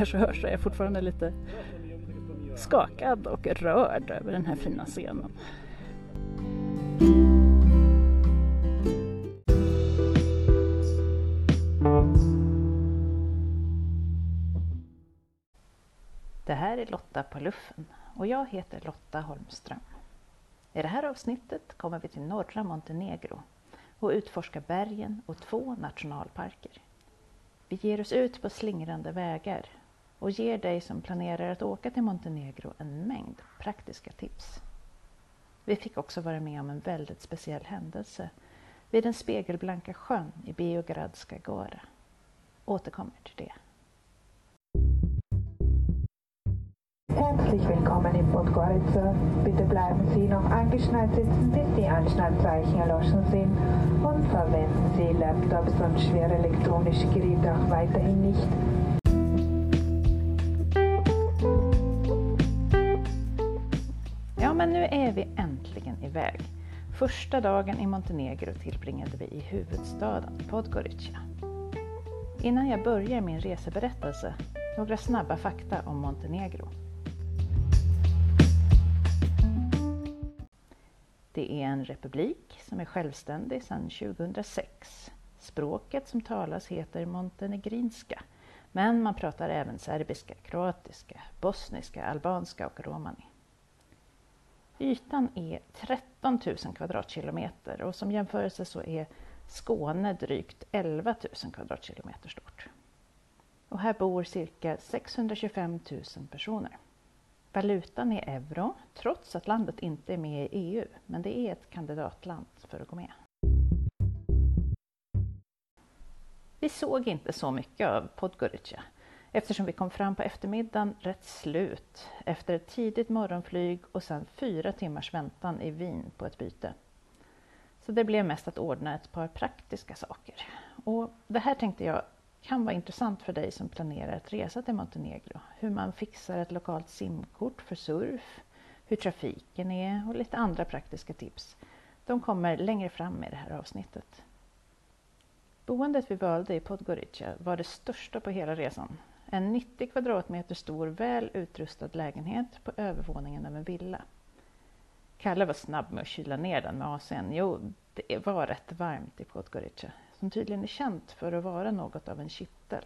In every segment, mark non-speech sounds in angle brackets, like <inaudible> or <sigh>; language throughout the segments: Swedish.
Kanske hör så är jag fortfarande lite skakad och rörd över den här fina scenen. Det här är Lotta på luffen och jag heter Lotta Holmström. I det här avsnittet kommer vi till norra Montenegro och utforskar bergen och två nationalparker. Vi ger oss ut på slingrande vägar och ger dig som planerar att åka till Montenegro en mängd praktiska tips. Vi fick också vara med om en väldigt speciell händelse vid den spegelblanka sjön i Biogradska Gora. Återkommer till det. Herzlich willkommen in Podgorica. Bitte bleiben Sie noch angeschnallt sitzen, bis die Anschnallzeichen erloschen sind und verwenden Sie Laptops und schwere elektronische Geräte auch weiterhin nicht. Iväg. Första dagen i Montenegro tillbringade vi i huvudstaden Podgorica. Innan jag börjar min reseberättelse, några snabba fakta om Montenegro. Det är en republik som är självständig sedan 2006. Språket som talas heter montenegrinska, men man pratar även serbiska, kroatiska, bosniska, albanska och romani. Ytan är 13 000 kvadratkilometer och som jämförelse så är Skåne drygt 11 000 kvadratkilometer stort. Och här bor cirka 625 000 personer. Valutan är euro, trots att landet inte är med i EU, men det är ett kandidatland för att gå med. Vi såg inte så mycket av Podgorica eftersom vi kom fram på eftermiddagen rätt slut efter ett tidigt morgonflyg och sedan fyra timmars väntan i Wien på ett byte. Så det blev mest att ordna ett par praktiska saker. Och det här tänkte jag kan vara intressant för dig som planerar att resa till Montenegro. Hur man fixar ett lokalt simkort för surf, hur trafiken är och lite andra praktiska tips. De kommer längre fram i det här avsnittet. Boendet vi valde i Podgorica var det största på hela resan. En 90 kvadratmeter stor, väl utrustad lägenhet på övervåningen av en villa. Kalle var snabb med att kyla ner den med AC'n. Jo, det var rätt varmt i Podgorica, som tydligen är känt för att vara något av en kittel.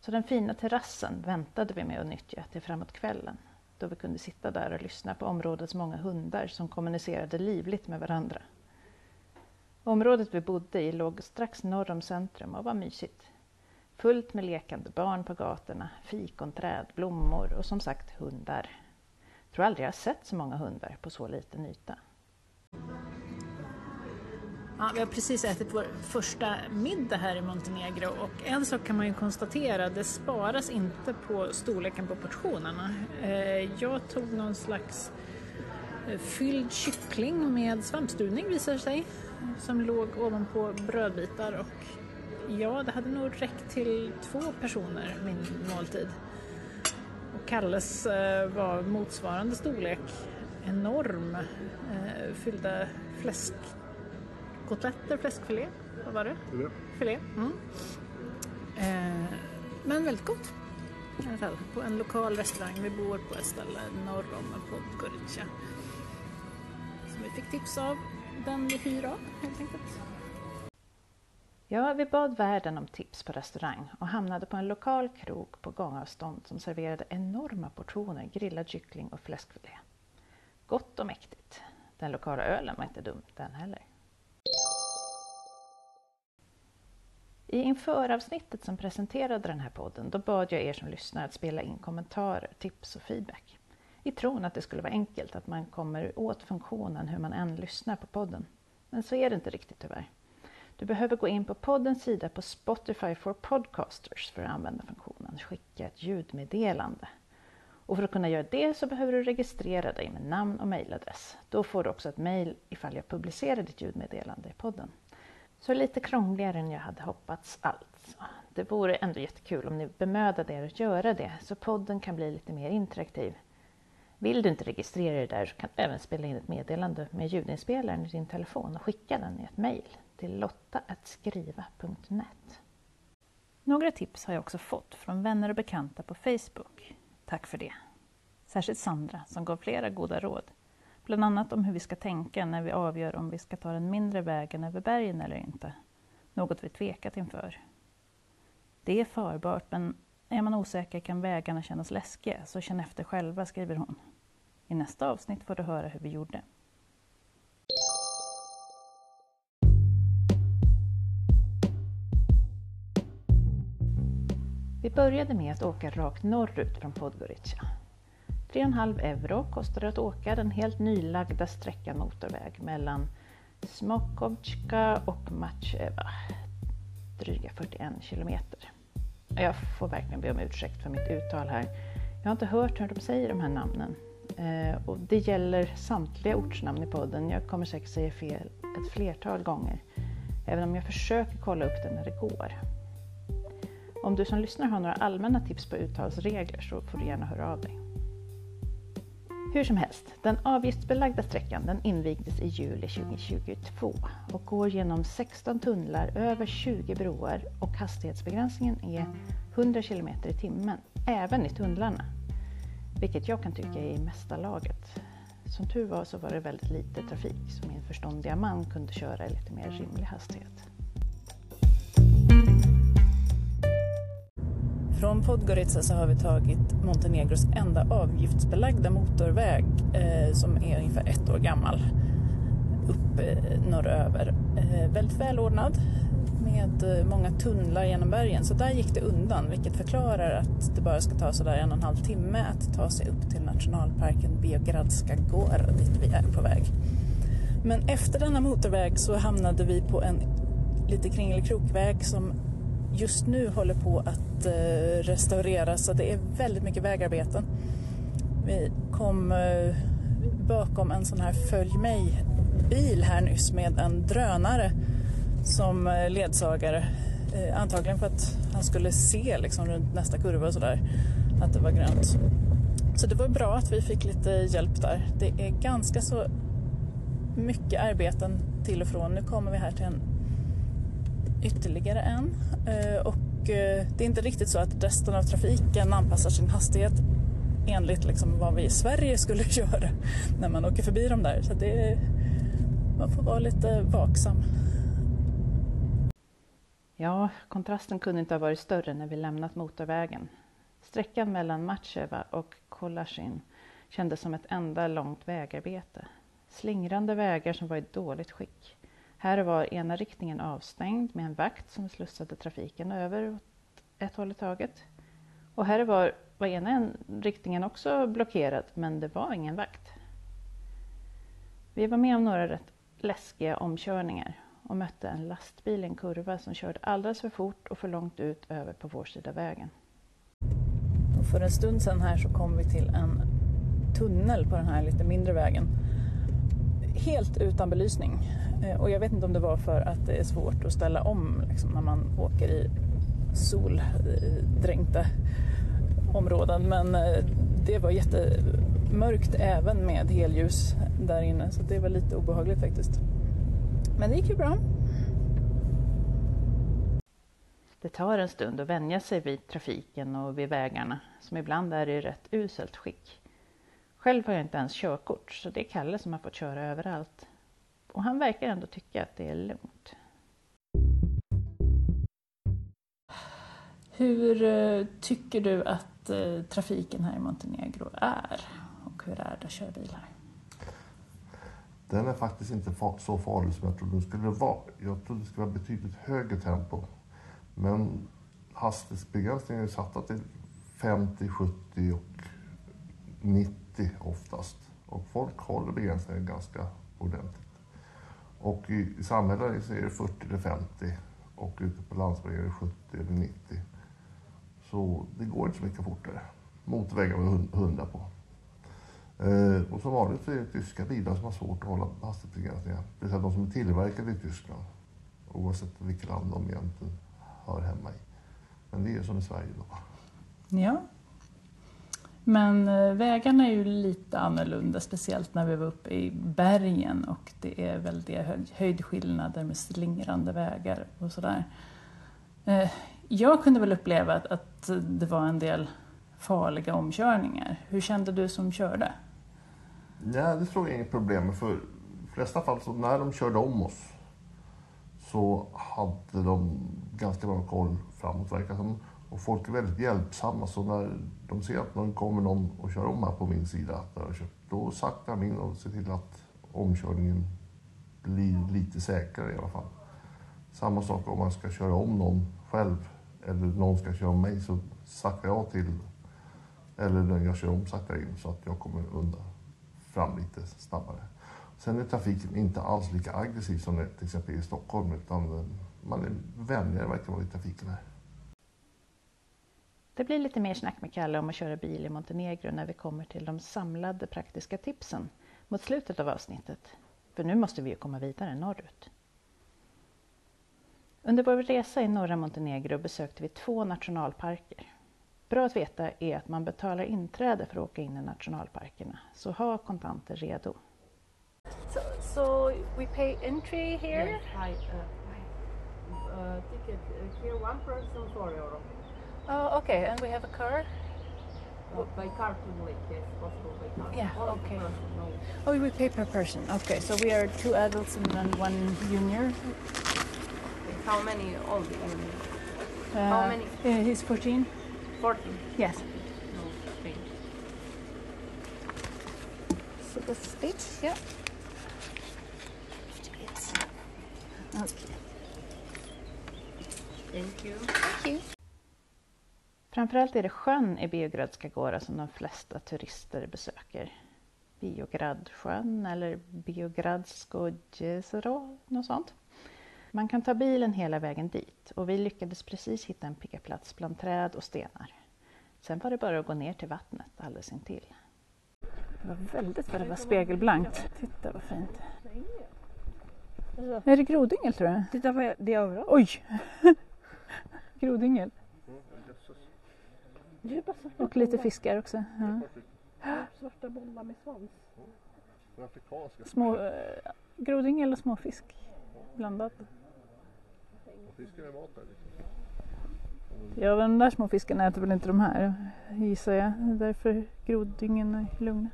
Så den fina terrassen väntade vi med att nyttja till framåt kvällen, då vi kunde sitta där och lyssna på områdets många hundar som kommunicerade livligt med varandra. Området vi bodde i låg strax norr om centrum och var mysigt. Fullt med lekande barn på gatorna, fikonträd, blommor och som sagt hundar. Jag tror aldrig jag sett så många hundar på så liten yta. Ja, vi har precis ätit vår första middag här i Montenegro och en sak kan man ju konstatera, det sparas inte på storleken på portionerna. Eh, jag tog någon slags eh, fylld kyckling med svampstuvning visar det sig, som låg ovanpå brödbitar och ja, det hade nog räckt till två personer, min måltid. Och Kalles eh, var motsvarande storlek, enorm, fyllda fläsk kotletter, fläskfilé, vad var det? Filé. Filé. Mm. Eh, men väldigt gott. I alla fall, på en lokal restaurang. Vi bor på ett ställe norr om Podgorica. Som vi fick tips av den vi hyr av helt enkelt. Ja, vi bad värden om tips på restaurang och hamnade på en lokal krog på gångavstånd som serverade enorma portioner grillad kyckling och fläskfilé. Gott och mäktigt. Den lokala ölen var inte dum den heller. I införavsnittet som presenterade den här podden, då bad jag er som lyssnar att spela in kommentarer, tips och feedback. I tron att det skulle vara enkelt, att man kommer åt funktionen hur man än lyssnar på podden. Men så är det inte riktigt tyvärr. Du behöver gå in på poddens sida på Spotify for Podcasters för att använda funktionen Skicka ett ljudmeddelande. Och för att kunna göra det så behöver du registrera dig med namn och mejladress. Då får du också ett mejl ifall jag publicerar ditt ljudmeddelande i podden. Så lite krångligare än jag hade hoppats alltså. Det vore ändå jättekul om ni bemödade er att göra det så podden kan bli lite mer interaktiv. Vill du inte registrera dig där så kan du även spela in ett meddelande med ljudinspelaren i din telefon och skicka den i ett mejl till lotta.skriva.net. Några tips har jag också fått från vänner och bekanta på Facebook. Tack för det! Särskilt Sandra som gav flera goda råd. Bland annat om hur vi ska tänka när vi avgör om vi ska ta den mindre vägen över bergen eller inte. Något vi tvekat inför. Det är farbart, men är man osäker kan vägarna kännas läskiga, så känn efter själva, skriver hon. I nästa avsnitt får du höra hur vi gjorde. Vi började med att åka rakt norrut från Podgorica. 3,5 euro kostar det att åka den helt nylagda sträckan motorväg mellan Smokovčka och Matjeva, dryga 41 kilometer. Jag får verkligen be om ursäkt för mitt uttal här. Jag har inte hört hur de säger de här namnen. Eh, och det gäller samtliga ortsnamn i podden. Jag kommer säkert säga fel ett flertal gånger. Även om jag försöker kolla upp det när det går. Om du som lyssnar har några allmänna tips på uttalsregler så får du gärna höra av dig. Hur som helst, den avgiftsbelagda sträckan den invigdes i juli 2022 och går genom 16 tunnlar, över 20 broar och hastighetsbegränsningen är 100 km i timmen, även i tunnlarna. Vilket jag kan tycka är i mesta laget. Som tur var så var det väldigt lite trafik så min förståndiga man kunde köra i lite mer rimlig hastighet. Från Podgorica så har vi tagit Montenegros enda avgiftsbelagda motorväg eh, som är ungefär ett år gammal upp eh, norröver. Eh, väldigt välordnad med eh, många tunnlar genom bergen så där gick det undan vilket förklarar att det bara ska ta sådär en och en halv timme att ta sig upp till nationalparken Biogradska Gora dit vi är på väg. Men efter denna motorväg så hamnade vi på en lite kringelikrokväg som just nu håller på att eh, restaureras så det är väldigt mycket vägarbeten. Vi kom eh, bakom en sån här följ mig-bil här nyss med en drönare som eh, ledsagare. Antagligen för att han skulle se liksom runt nästa kurva och sådär att det var grönt. Så det var bra att vi fick lite hjälp där. Det är ganska så mycket arbeten till och från. Nu kommer vi här till en ytterligare en. Eh, och eh, det är inte riktigt så att resten av trafiken anpassar sin hastighet enligt liksom vad vi i Sverige skulle <laughs> göra när man åker förbi dem där. Så det, man får vara lite vaksam. Ja, kontrasten kunde inte ha varit större när vi lämnat motorvägen. Sträckan mellan Matjeva och Kolasjin kändes som ett enda långt vägarbete. Slingrande vägar som var i dåligt skick. Här var ena riktningen avstängd med en vakt som slussade trafiken över åt ett håll i taget. Och här var, var ena riktningen också blockerad, men det var ingen vakt. Vi var med om några rätt läskiga omkörningar och mötte en lastbil i en kurva som körde alldeles för fort och för långt ut över på vår sida vägen. Och för en stund sedan här så kom vi till en tunnel på den här lite mindre vägen. Helt utan belysning. Eh, och jag vet inte om det var för att det är svårt att ställa om liksom, när man åker i soldränkta områden. Men eh, det var jättemörkt även med helljus där inne så det var lite obehagligt faktiskt. Men det gick ju bra. Det tar en stund att vänja sig vid trafiken och vid vägarna som ibland är i rätt uselt skick. Själv har jag inte ens körkort så det är Kalle som har fått köra överallt. Och han verkar ändå tycka att det är lugnt. Hur eh, tycker du att eh, trafiken här i Montenegro är? Och hur är det att köra bil här? Den är faktiskt inte så farlig som jag trodde den skulle vara. Jag trodde det skulle vara betydligt högre tempo. Men hastighetsbegränsningen är satta till 50, 70 och 90 oftast. Och folk håller begränsningen ganska ordentligt. Och i, i samhället så är det 40 eller 50 och ute på landsbygden är det 70 eller 90. Så det går inte så mycket fortare. Motorvägar med 100 på. Eh, och som vanligt så är det tyska bilar som har svårt att hålla hastighetsbegränsningar. Det vill säga de som är tillverkade i Tyskland. Oavsett vilket land de egentligen hör hemma i. Men det är som i Sverige då. Ja, men eh, vägarna är ju lite annorlunda, speciellt när vi var uppe i bergen och det är väldiga höjdskillnader med slingrande vägar och sådär. Eh, jag kunde väl uppleva att, att det var en del farliga omkörningar. Hur kände du som körde? Nej, det tror jag är inget problem med. För i de flesta fall så när de körde om oss så hade de ganska bra koll framåt verkar som. Och folk är väldigt hjälpsamma så när de ser att någon kommer någon och kör om här på min sida, då saktar de in och ser till att omkörningen blir lite säkrare i alla fall. Samma sak om man ska köra om någon själv eller någon ska köra om mig så saktar jag till eller när jag kör om saktar in så att jag kommer undan fram lite snabbare. Sen är trafiken inte alls lika aggressiv som det till exempel i Stockholm utan man är vänligare verkar vara i trafiken här. Det blir lite mer snack med Kalle om att köra bil i Montenegro när vi kommer till de samlade praktiska tipsen mot slutet av avsnittet. För nu måste vi ju komma vidare norrut. Under vår resa i norra Montenegro besökte vi två nationalparker. Bra att veta är att man betalar inträde för att åka in i nationalparkerna, så ha kontanter redo. So, so we pay entry here? Yes, hi. Uh, uh, ticket uh, here, one person, 4 euro. Oh, okay, and we have a car? Uh, by car to the lake, yes, possible by car. Yeah, okay. person, no. Oh, we pay per person. Okay, so we are two adults and then one junior. Okay, How many old need? Uh, How many? uh, he's 14. 14? Yes. No. So that's it. Yeah. Okay. Thank you. Thank you. Framförallt är det sjön i Biogradska Gora som de flesta turister besöker. Biogradsjön eller Biogradsko jezero, något sånt. Man kan ta bilen hela vägen dit och vi lyckades precis hitta en pickaplats bland träd och stenar. Sen var det bara att gå ner till vattnet alldeles intill. Det var väldigt vad det var spegelblankt. Titta vad fint. Är det grodyngel tror jag? Titta vad det är överallt. Oj! <laughs> grodyngel. Svarta, Och lite fiskar också. Ja. svarta bollar med svans. Små, eh, grodyngel och småfisk blandat. mat här. Ja, de där små fiskarna äter väl inte de här gissar jag. Därför grodyngeln är lugna.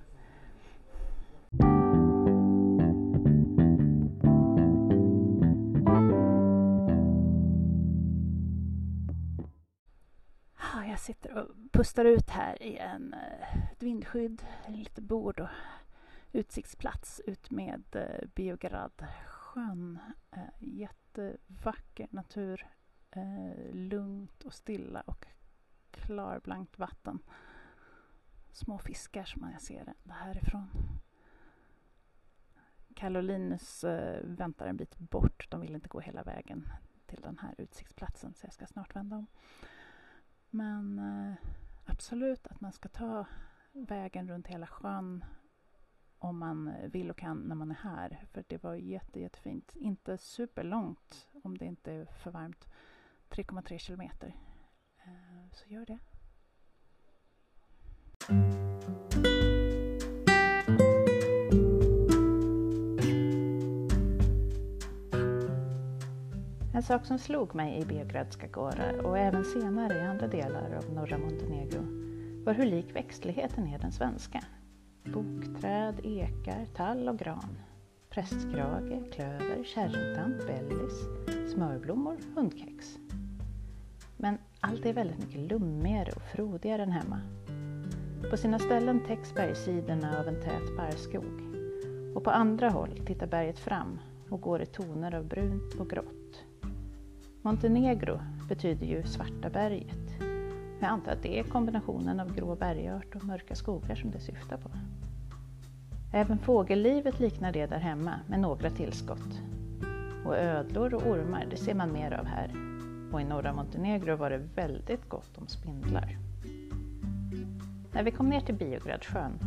Jag sitter och pustar ut här i en, eh, ett vindskydd, lite bord och utsiktsplats ut med eh, Biogradsjön. Eh, jättevacker natur lugnt och stilla och klarblankt vatten. Små fiskar som man ser det härifrån. Kalle och Linus väntar en bit bort. De vill inte gå hela vägen till den här utsiktsplatsen så jag ska snart vända om. Men eh, absolut att man ska ta vägen runt hela sjön om man vill och kan när man är här. För det var jätte, jättefint. Inte superlångt om det inte är för varmt. 3,3 kilometer. Eh, så gör det. En sak som slog mig i Biogradska Gora och även senare i andra delar av norra Montenegro var hur lik växtligheten är den svenska. Bokträd, ekar, tall och gran. Prästkrage, klöver, kärrtant, bellis, smörblommor, hundkex. Men allt är väldigt mycket lummigare och frodigare än hemma. På sina ställen täcks bergssidorna av en tät barrskog och på andra håll tittar berget fram och går i toner av brunt och grått. Montenegro betyder ju Svarta berget. Jag antar att det är kombinationen av grå bergart och mörka skogar som det syftar på. Även fågellivet liknar det där hemma med några tillskott. Och ödlor och ormar, det ser man mer av här. Och i norra Montenegro var det väldigt gott om spindlar. När vi kom ner till Biogradsjön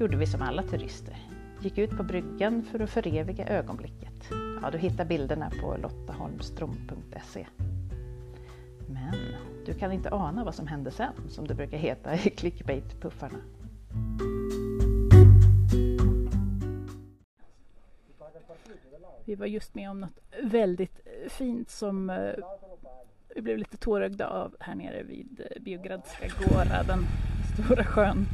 gjorde vi som alla turister. Gick ut på bryggan för att föreviga ögonblicket. Ja, du hittar bilderna på lottaholmstrom.se. Men du kan inte ana vad som hände sen, som det brukar heta i clickbait-puffarna. Vi var just med om något väldigt eh, fint som eh, vi blev lite tårögda av här nere vid eh, Biogradska Gora, den stora sjön.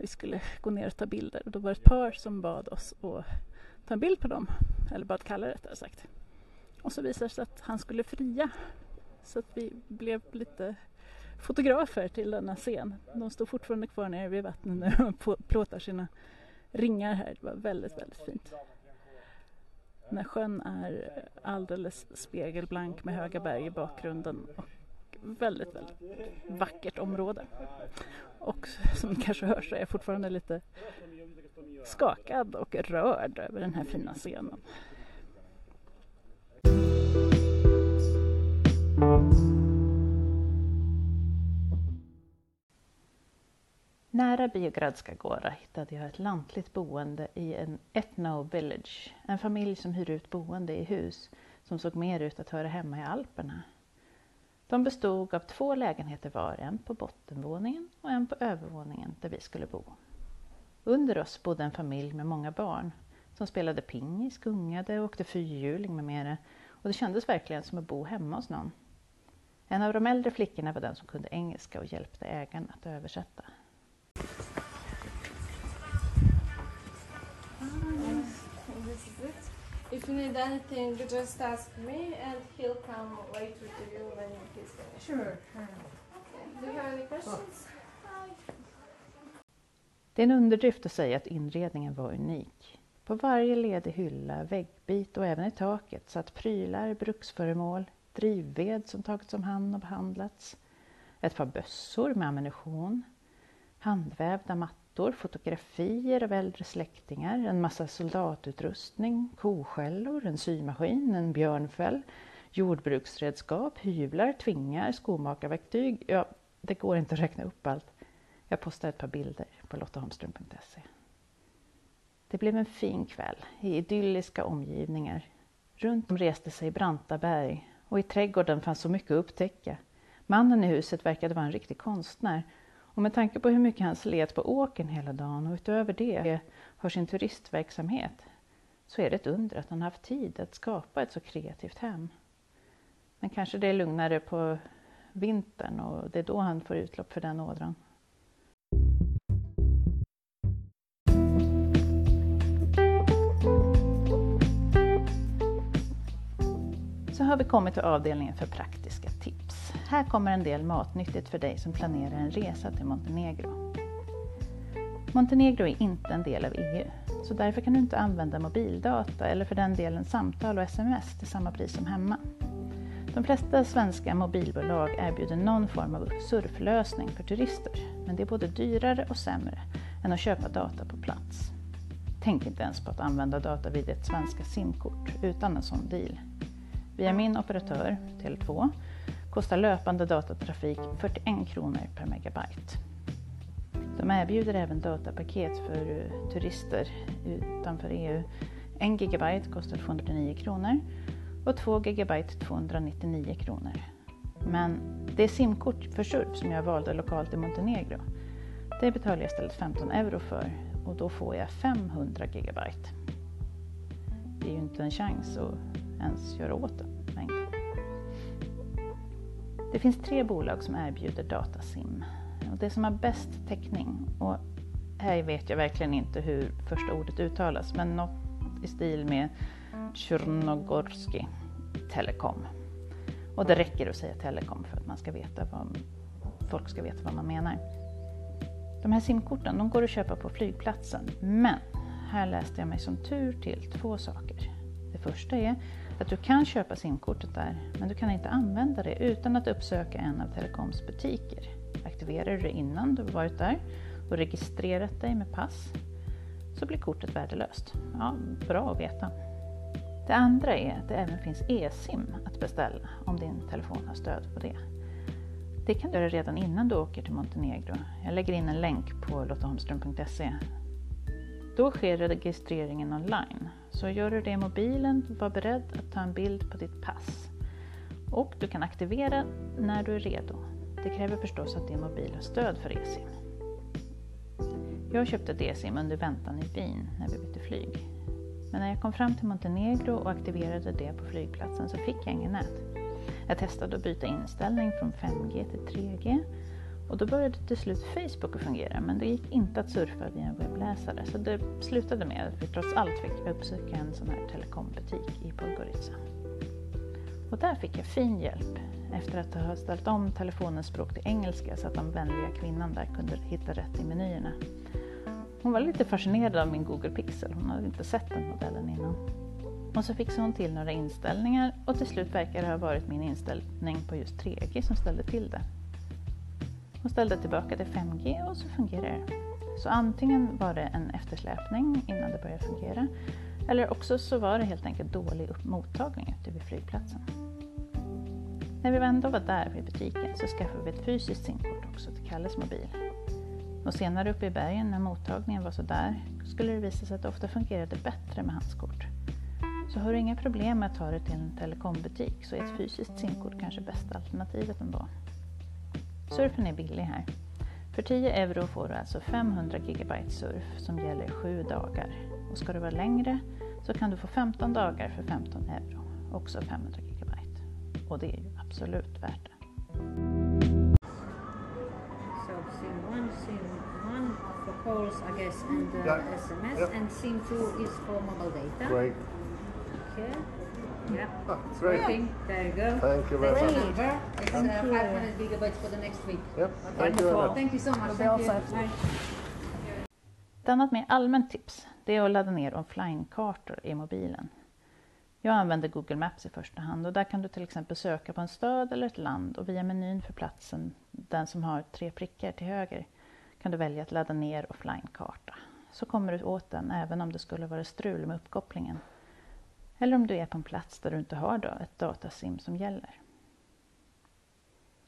Vi skulle gå ner och ta bilder och då var det ett par som bad oss att ta en bild på dem, eller bad Kalle rättare sagt. Och så visade det sig att han skulle fria. Så att vi blev lite fotografer till denna scen. De står fortfarande kvar nere vid vattnet nu och plåtar sina ringar här. Det var väldigt, väldigt fint. Den här sjön är alldeles spegelblank med höga berg i bakgrunden och väldigt, väldigt vackert område. Och som ni kanske hör så är jag fortfarande lite skakad och rörd över den här fina scenen. Nära Biogradska Gora hittade jag ett lantligt boende i en Ethno Village. En familj som hyr ut boende i hus som såg mer ut att höra hemma i Alperna. De bestod av två lägenheter var, en på bottenvåningen och en på övervåningen där vi skulle bo. Under oss bodde en familj med många barn som spelade pingis, gungade, åkte fyrhjuling med mera och det kändes verkligen som att bo hemma hos någon. En av de äldre flickorna var den som kunde engelska och hjälpte ägaren att översätta. It. If you need anything, you just ask me and he'll come later to you when he's finished. Sure. Okay. Do you have any questions? Det är en underdrift att säga att inredningen var unik. På varje ledig hylla, väggbit och även i taket satt prylar, bruksföremål, drivved som tagits om hand och behandlats, ett par bössor med ammunition, handvävda mattor, fotografier av äldre släktingar, en massa soldatutrustning, koskällor, en symaskin, en björnfäll, jordbruksredskap, hyvlar, tvingar, skomakarverktyg. Ja, det går inte att räkna upp allt. Jag postar ett par bilder på lottaholmström.se. Det blev en fin kväll i idylliska omgivningar. Runt om reste sig branta berg och i trädgården fanns så mycket att upptäcka. Mannen i huset verkade vara en riktig konstnär och med tanke på hur mycket han slet på åken hela dagen och utöver det har sin turistverksamhet så är det ett under att han haft tid att skapa ett så kreativt hem. Men kanske det är lugnare på vintern och det är då han får utlopp för den ådran. Har vi kommit till avdelningen för praktiska tips. Här kommer en del matnyttigt för dig som planerar en resa till Montenegro. Montenegro är inte en del av EU, så därför kan du inte använda mobildata eller för den delen samtal och sms till samma pris som hemma. De flesta svenska mobilbolag erbjuder någon form av surflösning för turister, men det är både dyrare och sämre än att köpa data på plats. Tänk inte ens på att använda data vid ett svenska simkort utan en sån deal. Via min operatör, Tele2, kostar löpande datatrafik 41 kronor per megabyte. De erbjuder även datapaket för eh, turister utanför EU. 1 gigabyte kostar 209 kronor och 2 gigabyte 299 kronor. Men det simkort för surf som jag valde lokalt i Montenegro, det betalar jag istället 15 euro för och då får jag 500 gigabyte. Det är ju inte en chans att ens göra åt den mängden. Det finns tre bolag som erbjuder datasim. Och det som har bäst täckning, och här vet jag verkligen inte hur första ordet uttalas, men något i stil med Tjernogorski Telekom. Och det räcker att säga Telekom för att man ska veta vad, folk ska veta vad man menar. De här simkorten de går att köpa på flygplatsen, men här läste jag mig som tur till två saker. Det första är att du kan köpa simkortet där, men du kan inte använda det utan att uppsöka en av Telekoms butiker. Aktiverar du det innan du varit där och registrerat dig med pass så blir kortet värdelöst. Ja, bra att veta. Det andra är att det även finns e-sim att beställa om din telefon har stöd på det. Det kan du göra redan innan du åker till Montenegro. Jag lägger in en länk på lottaholmström.se. Då sker registreringen online. Så gör du det i mobilen, var beredd att ta en bild på ditt pass. Och du kan aktivera när du är redo. Det kräver förstås att din mobil har stöd för e-sim. Jag köpte ett e-sim under väntan i Wien när vi bytte flyg. Men när jag kom fram till Montenegro och aktiverade det på flygplatsen så fick jag ingen nät. Jag testade att byta inställning från 5G till 3G och då började till slut Facebook att fungera men det gick inte att surfa via en webbläsare så det slutade med att vi trots allt fick uppsöka en sån här telekombutik i Podgorica. Och där fick jag fin hjälp efter att ha ställt om telefonens språk till engelska så att den vänliga kvinnan där kunde hitta rätt i menyerna. Hon var lite fascinerad av min Google Pixel, hon hade inte sett den modellen innan. Och så fixade hon till några inställningar och till slut verkar det ha varit min inställning på just 3G som ställde till det och ställde tillbaka till 5G och så fungerade det. Så antingen var det en eftersläpning innan det började fungera eller också så var det helt enkelt dålig mottagning ute vid flygplatsen. När vi ändå var där vid butiken så skaffade vi ett fysiskt simkort också till Kalles mobil. Och senare uppe i bergen när mottagningen var sådär skulle det visa sig att det ofta fungerade bättre med hans kort. Så har du inga problem med att ta dig till en telekombutik så är ett fysiskt simkort kanske bästa alternativet ändå. Surfen är billig här. För 10 euro får du alltså 500 GB surf som gäller 7 dagar. Och ska du vara längre så kan du få 15 dagar för 15 euro, också 500 GB. Och det är ju absolut värt det. Calls, I guess, and uh, Yeah. SMS, Yeah. and SIM two is for mobile data. Great. Okay. Yeah. Ah, great. Working. There you go. Thank you very That's much. number. It's uh, 500 gigabytes for the next week. Yep. Thank you. Thank you so much. Thank you. Bye. Ett annat mer allmänt tips det är att ladda ner offline-kartor i mobilen. Jag använder Google Maps i första hand och där kan du till exempel söka på en stad eller ett land och via menyn för platsen, den som har tre prickar till höger, kan du välja att ladda ner offline-karta. Så kommer du åt den även om det skulle vara strul med uppkopplingen. Eller om du är på en plats där du inte har då ett datasim som gäller.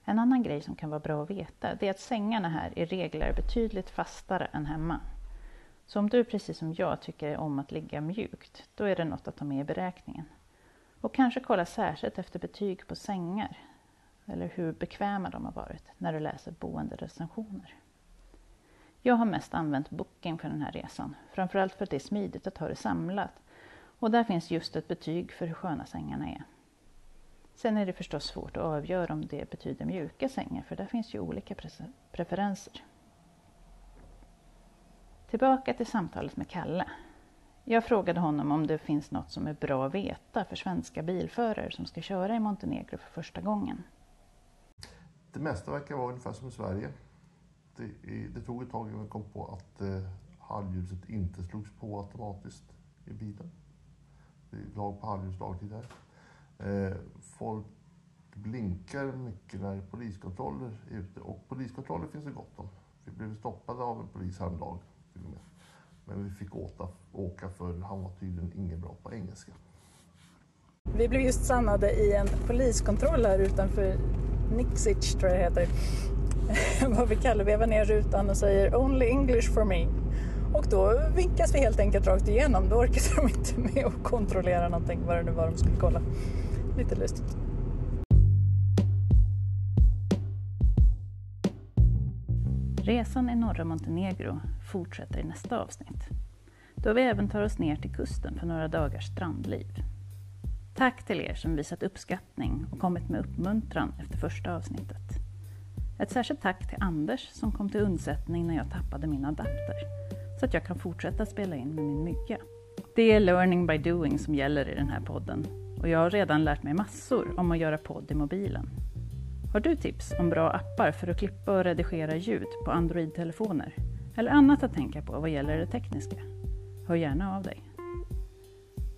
En annan grej som kan vara bra att veta det är att sängarna här i regel är betydligt fastare än hemma. Så om du precis som jag tycker om att ligga mjukt, då är det något att ta med i beräkningen. Och kanske kolla särskilt efter betyg på sängar, eller hur bekväma de har varit när du läser boenderecensioner. Jag har mest använt Booking för den här resan, framförallt för att det är smidigt att ha det samlat. Och där finns just ett betyg för hur sköna sängarna är. Sen är det förstås svårt att avgöra om det betyder mjuka sängar, för där finns ju olika preferenser. Tillbaka till samtalet med Kalle. Jag frågade honom om det finns något som är bra att veta för svenska bilförare som ska köra i Montenegro för första gången. Det mesta verkar vara ungefär som i Sverige. Det, det tog ett tag innan vi kom på att eh, halvljuset inte slogs på automatiskt i bilen. Det är lag på halvljus dagtid här. Eh, folk blinkar mycket när poliskontroller är ute och poliskontroller finns det gott om. Vi blev stoppade av en polis häromdagen till och med. Men vi fick åta, åka för han var tydligen ingen bra på engelska. Vi blev just stannade i en poliskontroll här utanför Nixic tror jag det heter. <laughs> Vad vi kallar vevar ner rutan och säger Only English for me. Och då vinkas vi helt enkelt rakt igenom. Då orkade de inte <laughs> med att kontrollera någonting, vad det nu var de skulle kolla. Lite lustigt. Resan i norra Montenegro fortsätter i nästa avsnitt. Då vi även tar oss ner till kusten för några dagars strandliv. Tack till er som visat uppskattning och kommit med uppmuntran efter första avsnittet. Ett särskilt tack till Anders som kom till undsättning när jag tappade min adapter så att jag kan fortsätta spela in med min mygga. Det är learning by doing som gäller i den här podden och jag har redan lärt mig massor om att göra podd i mobilen. Har du tips om bra appar för att klippa och redigera ljud på Android-telefoner? Eller annat att tänka på vad gäller det tekniska? Hör gärna av dig.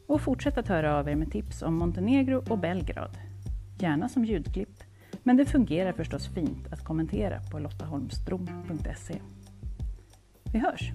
Och fortsätt att höra av er med tips om Montenegro och Belgrad. Gärna som ljudklipp, men det fungerar förstås fint att kommentera på lottaholmstrom.se. Vi hörs!